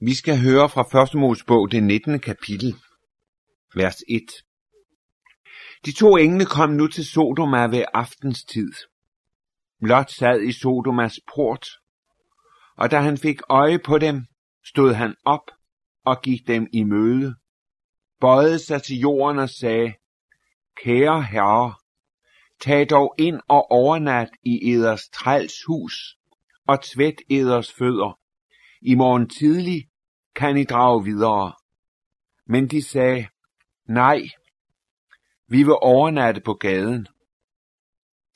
Vi skal høre fra 1. Mosebog, det 19. kapitel, vers 1. De to engle kom nu til Sodoma ved aftenstid. Lot sad i Sodomas port, og da han fik øje på dem, stod han op og gik dem i møde, bøjede sig til jorden og sagde, Kære herre, tag dog ind og overnat i eders træls hus, og tvæt eders fødder. I morgen tidlig kan I drage videre. Men de sagde, nej, vi vil overnatte på gaden.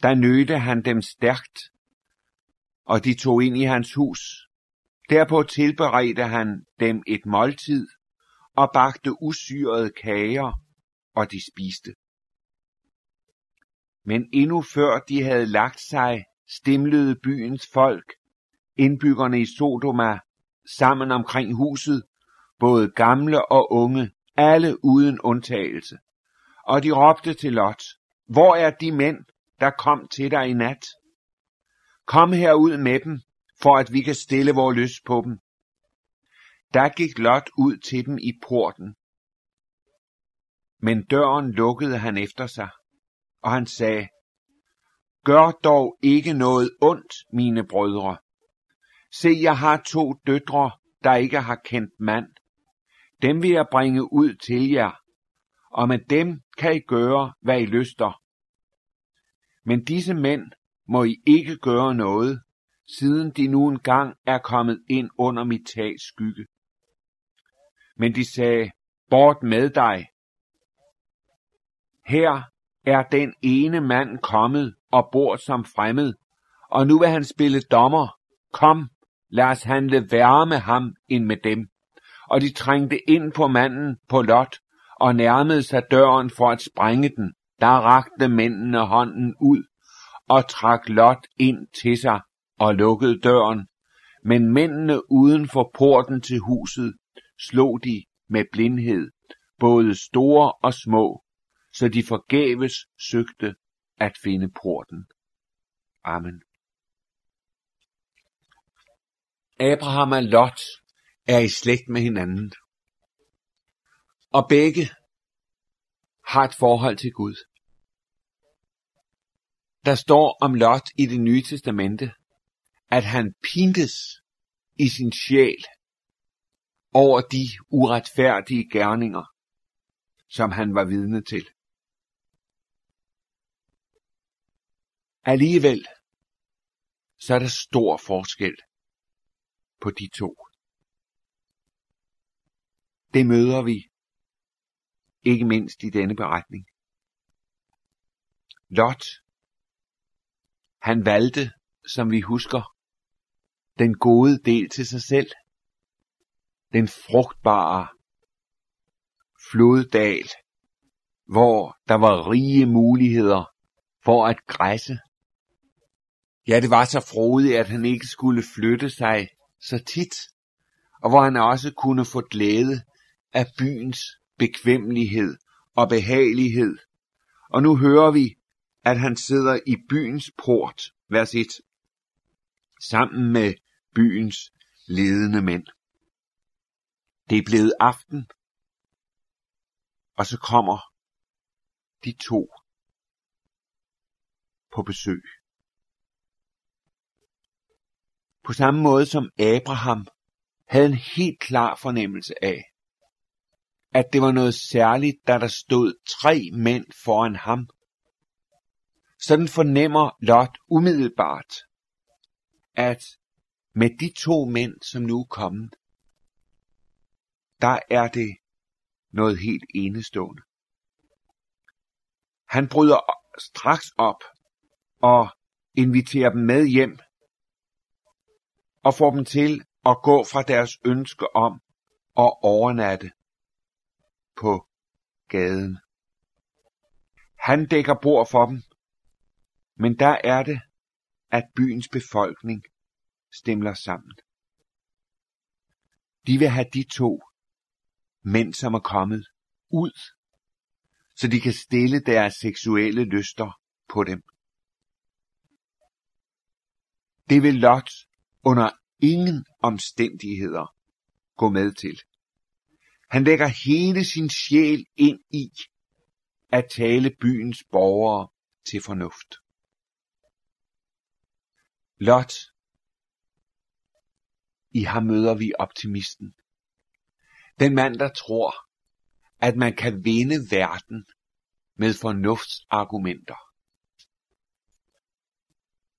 Der nødte han dem stærkt, og de tog ind i hans hus. Derpå tilberedte han dem et måltid og bagte usyrede kager, og de spiste. Men endnu før de havde lagt sig, stimlede byens folk, indbyggerne i Sodoma, sammen omkring huset, både gamle og unge, alle uden undtagelse. Og de råbte til Lot, hvor er de mænd, der kom til dig i nat? Kom herud med dem, for at vi kan stille vores lyst på dem. Der gik Lot ud til dem i porten. Men døren lukkede han efter sig, og han sagde, Gør dog ikke noget ondt, mine brødre. Se, jeg har to døtre, der ikke har kendt mand. Dem vil jeg bringe ud til jer, og med dem kan I gøre, hvad I lyster. Men disse mænd må I ikke gøre noget, siden de nu engang er kommet ind under mit tags skygge. Men de sagde, bort med dig. Her er den ene mand kommet og bor som fremmed, og nu vil han spille dommer. Kom, lad os handle værre med ham end med dem. Og de trængte ind på manden på lot og nærmede sig døren for at sprænge den. Der rakte mændene hånden ud og trak Lot ind til sig og lukkede døren. Men mændene uden for porten til huset slog de med blindhed, både store og små, så de forgæves søgte at finde porten. Amen. Abraham og Lot er i slægt med hinanden. Og begge har et forhold til Gud. Der står om Lot i det nye testamente, at han pintes i sin sjæl over de uretfærdige gerninger, som han var vidne til. Alligevel, så er der stor forskel på de to. Det møder vi ikke mindst i denne beretning. Lot, han valgte, som vi husker, den gode del til sig selv. Den frugtbare floddal, hvor der var rige muligheder for at græsse. Ja, det var så frodigt, at han ikke skulle flytte sig så tit, og hvor han også kunne få glæde af byens bekvemmelighed og behagelighed. Og nu hører vi, at han sidder i byens port, vers 1, sammen med byens ledende mænd. Det er blevet aften, og så kommer de to på besøg. På samme måde som Abraham havde en helt klar fornemmelse af, at det var noget særligt, da der stod tre mænd foran ham. Sådan fornemmer Lot umiddelbart, at med de to mænd, som nu er kommet, der er det noget helt enestående. Han bryder straks op og inviterer dem med hjem og får dem til at gå fra deres ønske om at overnatte på gaden. Han dækker bord for dem, men der er det, at byens befolkning stemler sammen. De vil have de to mænd, som er kommet, ud, så de kan stille deres seksuelle lyster på dem. Det vil Lot under ingen omstændigheder gå med til. Han lægger hele sin sjæl ind i at tale byens borgere til fornuft. Lot, i ham møder vi optimisten. Den mand, der tror, at man kan vinde verden med fornuftsargumenter.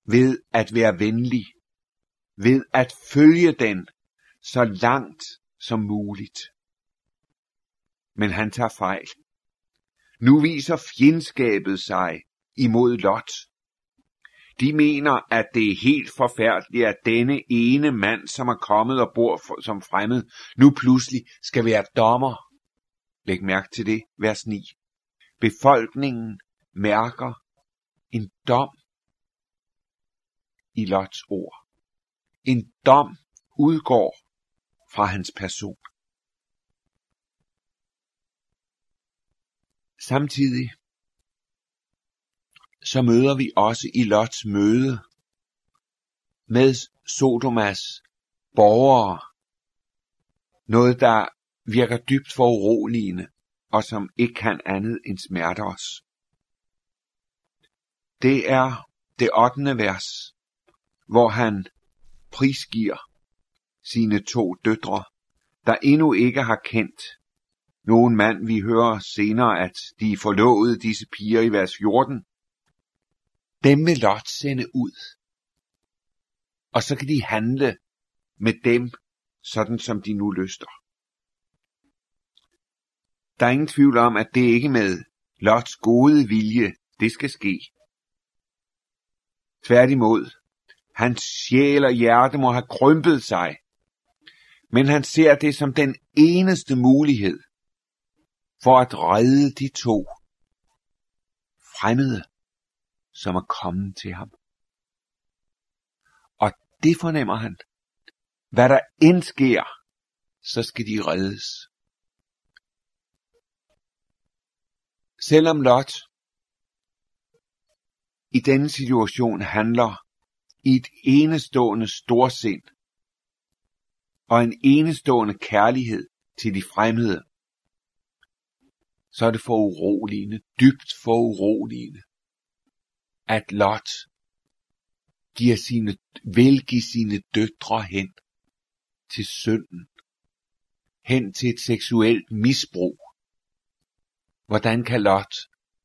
Ved at være venlig. Ved at følge den så langt som muligt. Men han tager fejl. Nu viser fjendskabet sig imod Lot. De mener, at det er helt forfærdeligt, at denne ene mand, som er kommet og bor som fremmed, nu pludselig skal være dommer. Læg mærke til det, vers 9. Befolkningen mærker en dom i Lots ord. En dom udgår fra hans person. Samtidig så møder vi også i Lots møde med Sodomas borgere noget, der virker dybt for uroligende og som ikke kan andet end smerte os. Det er det 8. vers, hvor han prisgiver sine to døtre, der endnu ikke har kendt nogen mand. Vi hører senere, at de forlovede disse piger i vers 14. Dem vil Lot sende ud. Og så kan de handle med dem, sådan som de nu lyster. Der er ingen tvivl om, at det ikke med Lots gode vilje, det skal ske. Tværtimod, hans sjæl og hjerte må have krympet sig, men han ser det som den eneste mulighed for at redde de to fremmede, som er kommet til ham. Og det fornemmer han. Hvad der end sker, så skal de reddes. Selvom Lot i denne situation handler i et enestående storsind og en enestående kærlighed til de fremmede, så er det for uroligende, dybt for uroligende, at Lot giver sine, vil give sine døtre hen til synden, hen til et seksuelt misbrug. Hvordan kan Lot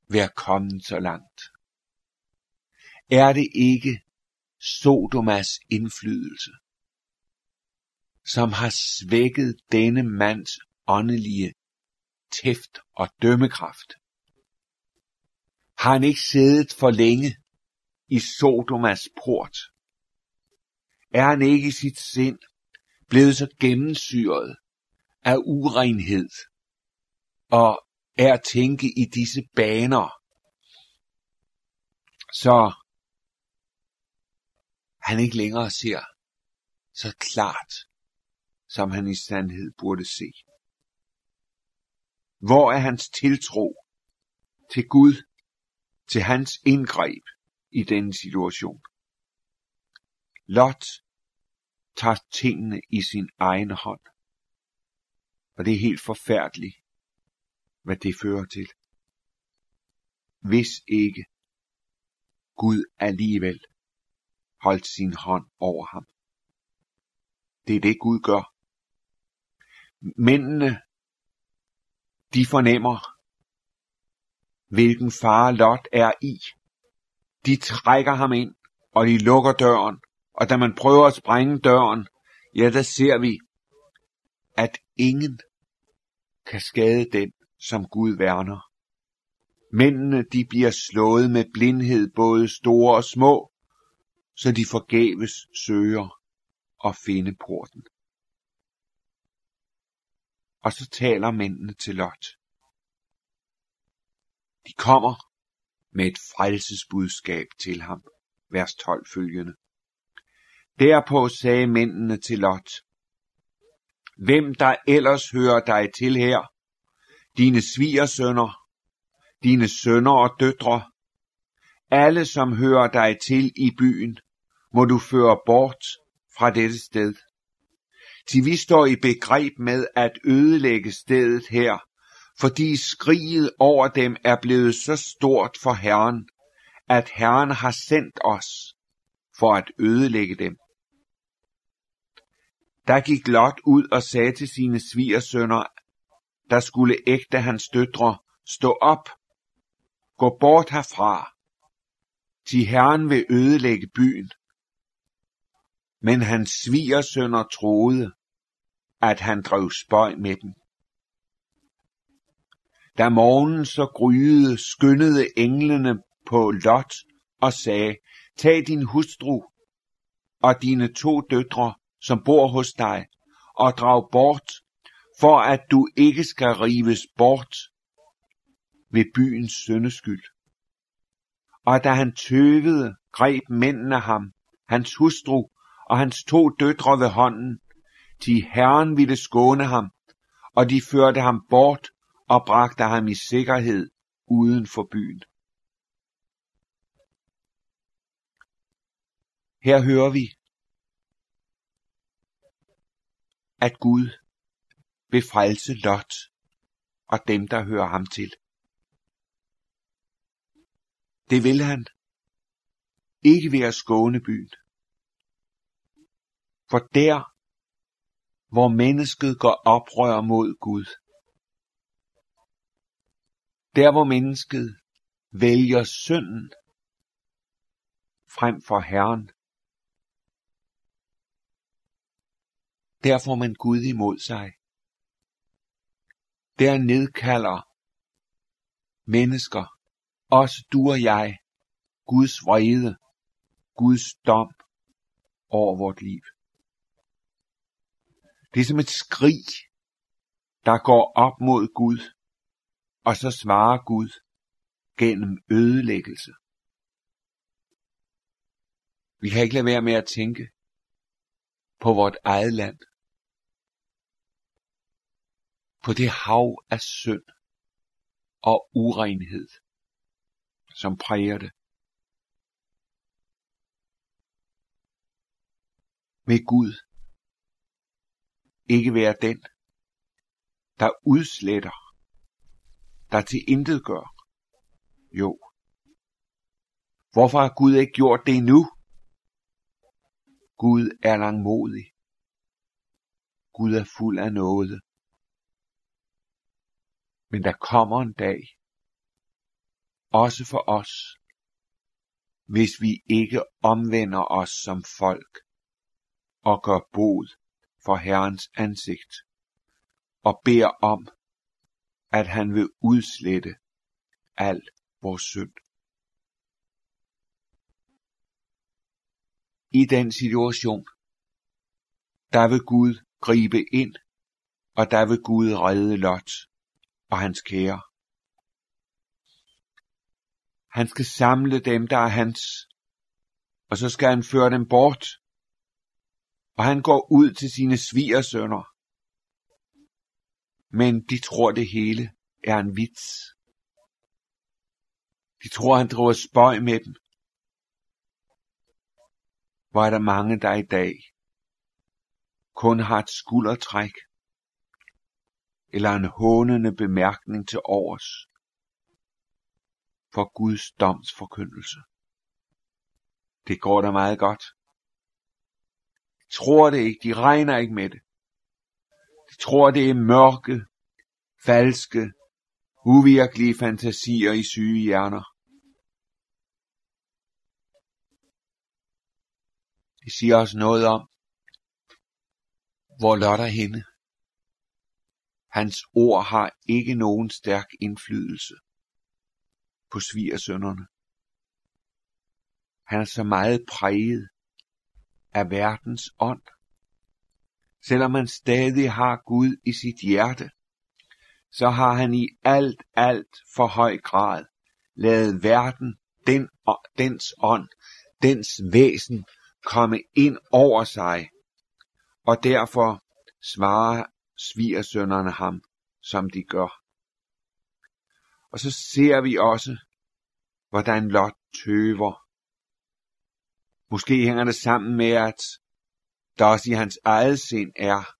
være kommet så langt? Er det ikke Sodomas indflydelse, som har svækket denne mands åndelige tæft og dømmekraft? Har han ikke siddet for længe i Sodomas port? Er han ikke i sit sind blevet så gennemsyret af urenhed og er at tænke i disse baner, så han ikke længere ser så klart, som han i sandhed burde se. Hvor er hans tiltro til Gud, til hans indgreb i denne situation? Lot tager tingene i sin egen hånd. Og det er helt forfærdeligt, hvad det fører til. Hvis ikke Gud alligevel holdt sin hånd over ham. Det er det Gud gør. Mændene, de fornemmer, hvilken far Lot er i. De trækker ham ind, og de lukker døren, og da man prøver at sprænge døren, ja, der ser vi, at ingen kan skade den, som Gud værner. Mændene, de bliver slået med blindhed, både store og små, så de forgæves søger at finde porten. Og så taler mændene til Lot. De kommer med et frelsesbudskab til ham, vers 12 følgende. Derpå sagde mændene til Lot, Hvem der ellers hører dig til her, dine svigersønner, dine sønner og døtre, alle som hører dig til i byen, må du føre bort fra dette sted. til vi står i begreb med at ødelægge stedet her, fordi skriget over dem er blevet så stort for Herren, at Herren har sendt os for at ødelægge dem. Der gik Lot ud og sagde til sine svigersønner, der skulle ægte hans døtre, stå op, gå bort herfra, til Herren vil ødelægge byen. Men hans svigersønner troede, at han drev spøj med dem. Da morgenen så gryede, skyndede englene på Lot og sagde, tag din hustru og dine to døtre, som bor hos dig, og drag bort, for at du ikke skal rives bort ved byens søndeskyld. Og da han tøvede, greb mændene ham, hans hustru og hans to døtre ved hånden, til Herren ville skåne ham, og de førte ham bort og bragte ham i sikkerhed uden for byen. Her hører vi, at Gud vil frelse Lot og dem, der hører ham til. Det vil han. Ikke ved at skåne byen. For der, hvor mennesket går oprør mod Gud, der hvor mennesket vælger synden frem for Herren, der får man Gud imod sig. Der nedkalder mennesker, også du og jeg, Guds vrede, Guds dom over vort liv. Det er som et skrig, der går op mod Gud, og så svarer Gud gennem ødelæggelse. Vi kan ikke lade være med at tænke på vort eget land. På det hav af synd og urenhed, som præger det. Med Gud ikke være den, der udsletter, der til intet gør. Jo. Hvorfor har Gud ikke gjort det nu? Gud er langmodig. Gud er fuld af noget. Men der kommer en dag, også for os, hvis vi ikke omvender os som folk og gør bod for Herrens ansigt og beder om, at han vil udslette al vores synd. I den situation, der vil Gud gribe ind, og der vil Gud redde Lot og hans kære. Han skal samle dem, der er hans, og så skal han føre dem bort og han går ud til sine svigersønner. Men de tror det hele er en vits. De tror, han driver spøj med dem. Hvor er der mange, der i dag kun har et skuldertræk eller en hånende bemærkning til overs for Guds domsforkyndelse. Det går da meget godt tror det ikke, de regner ikke med det. De tror, det er mørke, falske, uvirkelige fantasier i syge hjerner. Det siger os noget om, hvor Lot er henne. Hans ord har ikke nogen stærk indflydelse på svigersønderne. Han er så meget præget af verdens ånd. Selvom man stadig har Gud i sit hjerte, så har han i alt, alt for høj grad lavet verden, den, dens ånd, dens væsen komme ind over sig, og derfor svarer svigersønderne ham, som de gør. Og så ser vi også, hvordan Lot tøver Måske hænger det sammen med, at der også i hans eget sind er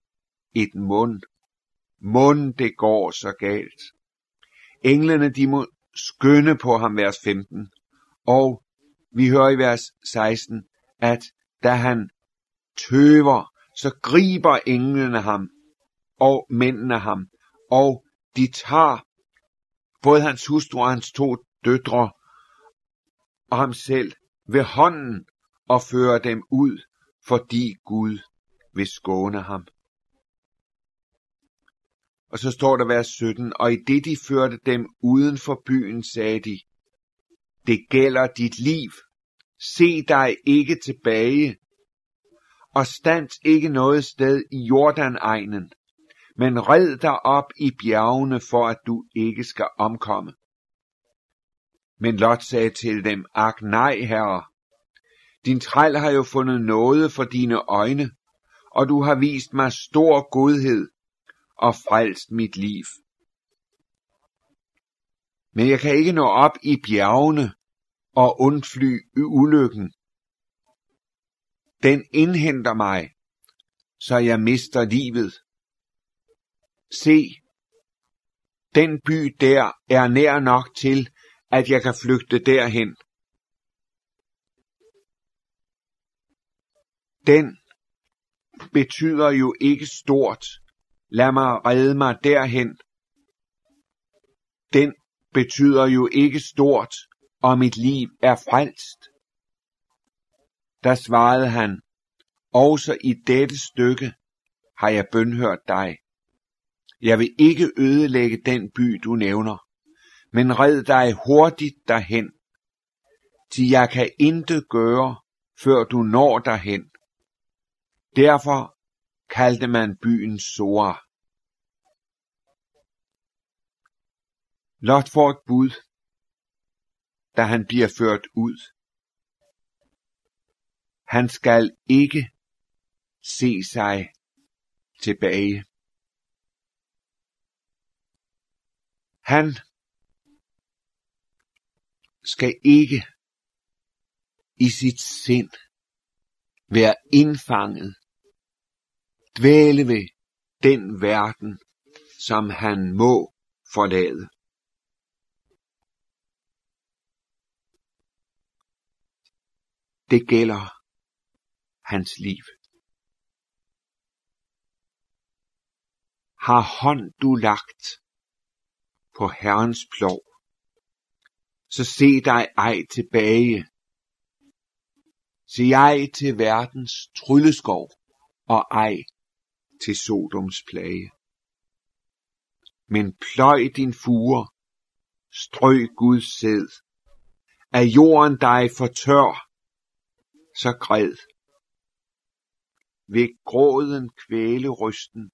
et mund. Mund, det går så galt. Englene, de må skynde på ham, vers 15. Og vi hører i vers 16, at da han tøver, så griber englene ham, og mændene ham, og de tager både hans hustru og hans to døtre og ham selv ved hånden og føre dem ud, fordi Gud vil skåne ham. Og så står der vers 17, og i det de førte dem uden for byen, sagde de, det gælder dit liv. Se dig ikke tilbage, og stand ikke noget sted i Jordanegnen, men red dig op i bjergene, for at du ikke skal omkomme. Men Lot sagde til dem, ak nej, herre, din træl har jo fundet noget for dine øjne, og du har vist mig stor godhed og frelst mit liv. Men jeg kan ikke nå op i bjergene og undfly i ulykken. Den indhenter mig, så jeg mister livet. Se, den by der er nær nok til, at jeg kan flygte derhen. Den betyder jo ikke stort. Lad mig redde mig derhen. Den betyder jo ikke stort, og mit liv er frelst. Der svarede han, også i dette stykke har jeg bønhørt dig. Jeg vil ikke ødelægge den by, du nævner, men red dig hurtigt derhen, til jeg kan intet gøre, før du når derhen. Derfor kaldte man byen Sora. Lot får et bud, da han bliver ført ud. Han skal ikke se sig tilbage. Han skal ikke i sit sind være indfanget, dvæle ved den verden, som han må forlade. Det gælder hans liv. Har hånd du lagt på Herrens plov, så se dig ej tilbage. Se ej til verdens trylleskov, og ej til Sodoms plage. Men pløj din fure, strø Guds sæd, er jorden dig for tør, så græd. Ved gråden kvæle rysten,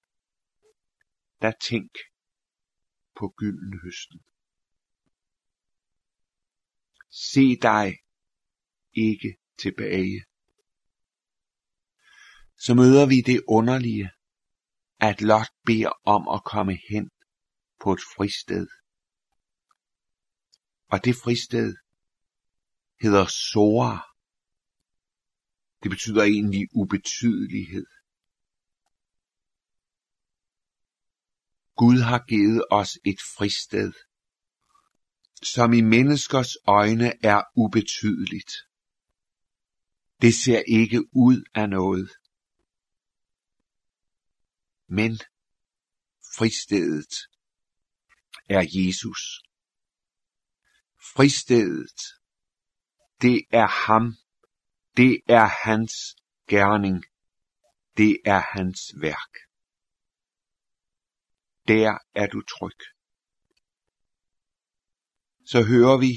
der tænk på gylden høsten. Se dig ikke tilbage. Så møder vi det underlige, at Lot beder om at komme hen på et fristed. Og det fristed hedder Sora. Det betyder egentlig ubetydelighed. Gud har givet os et fristed, som i menneskers øjne er ubetydeligt. Det ser ikke ud af noget. Men fristedet er Jesus. Fristedet, det er ham. Det er hans gerning. Det er hans værk. Der er du tryg. Så hører vi,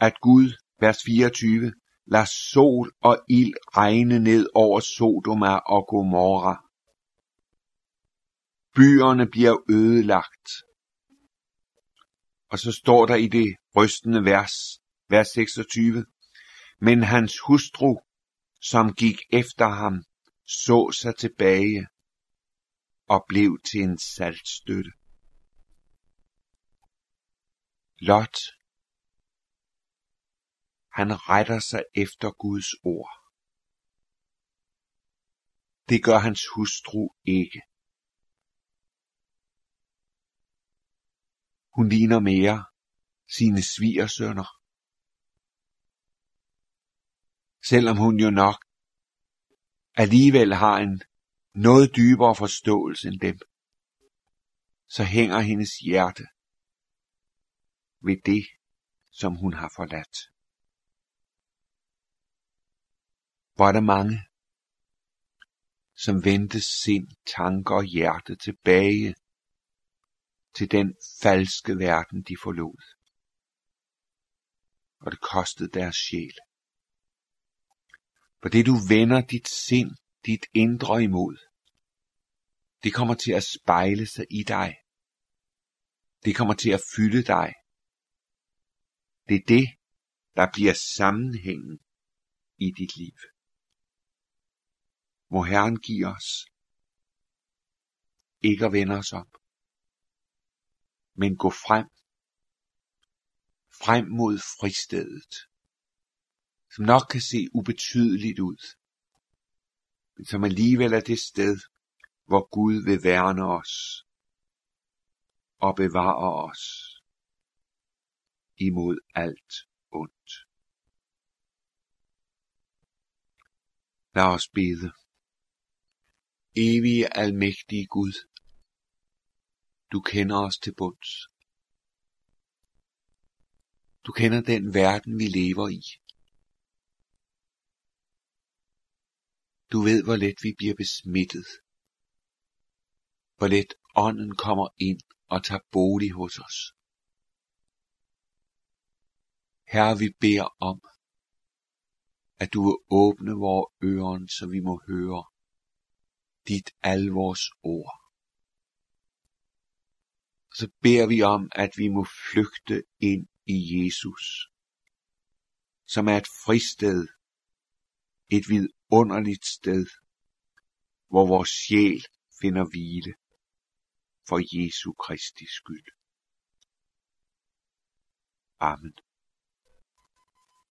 at Gud, vers 24, lader sol og ild regne ned over Sodoma og Gomorra. Byerne bliver ødelagt. Og så står der i det rystende vers, vers 26, men hans hustru, som gik efter ham, så sig tilbage og blev til en saltstøtte. Lot, han retter sig efter Guds ord. Det gør hans hustru ikke. Hun ligner mere sine svigersønner. Selvom hun jo nok alligevel har en noget dybere forståelse end dem, så hænger hendes hjerte ved det, som hun har forladt. Hvor er der mange, som vendte sind, tanker og hjerte tilbage til den falske verden, de forlod. Og det kostede deres sjæl. For det du vender dit sind, dit indre imod, det kommer til at spejle sig i dig. Det kommer til at fylde dig. Det er det, der bliver sammenhængen i dit liv. Må Herren give os ikke at vende os om, men gå frem, frem mod fristedet, som nok kan se ubetydeligt ud, men som alligevel er det sted, hvor Gud vil værne os og bevare os imod alt ondt. Lad os bede. Evige almægtige Gud, du kender os til bunds. Du kender den verden, vi lever i. Du ved, hvor let vi bliver besmittet. Hvor let ånden kommer ind og tager bolig hos os. Herre, vi beder om, at du vil åbne vores ører, så vi må høre dit alvors ord. Så beder vi om, at vi må flygte ind i Jesus, som er et fristed, et vidunderligt sted, hvor vores sjæl finder hvile for Jesu Kristi skyld. Amen.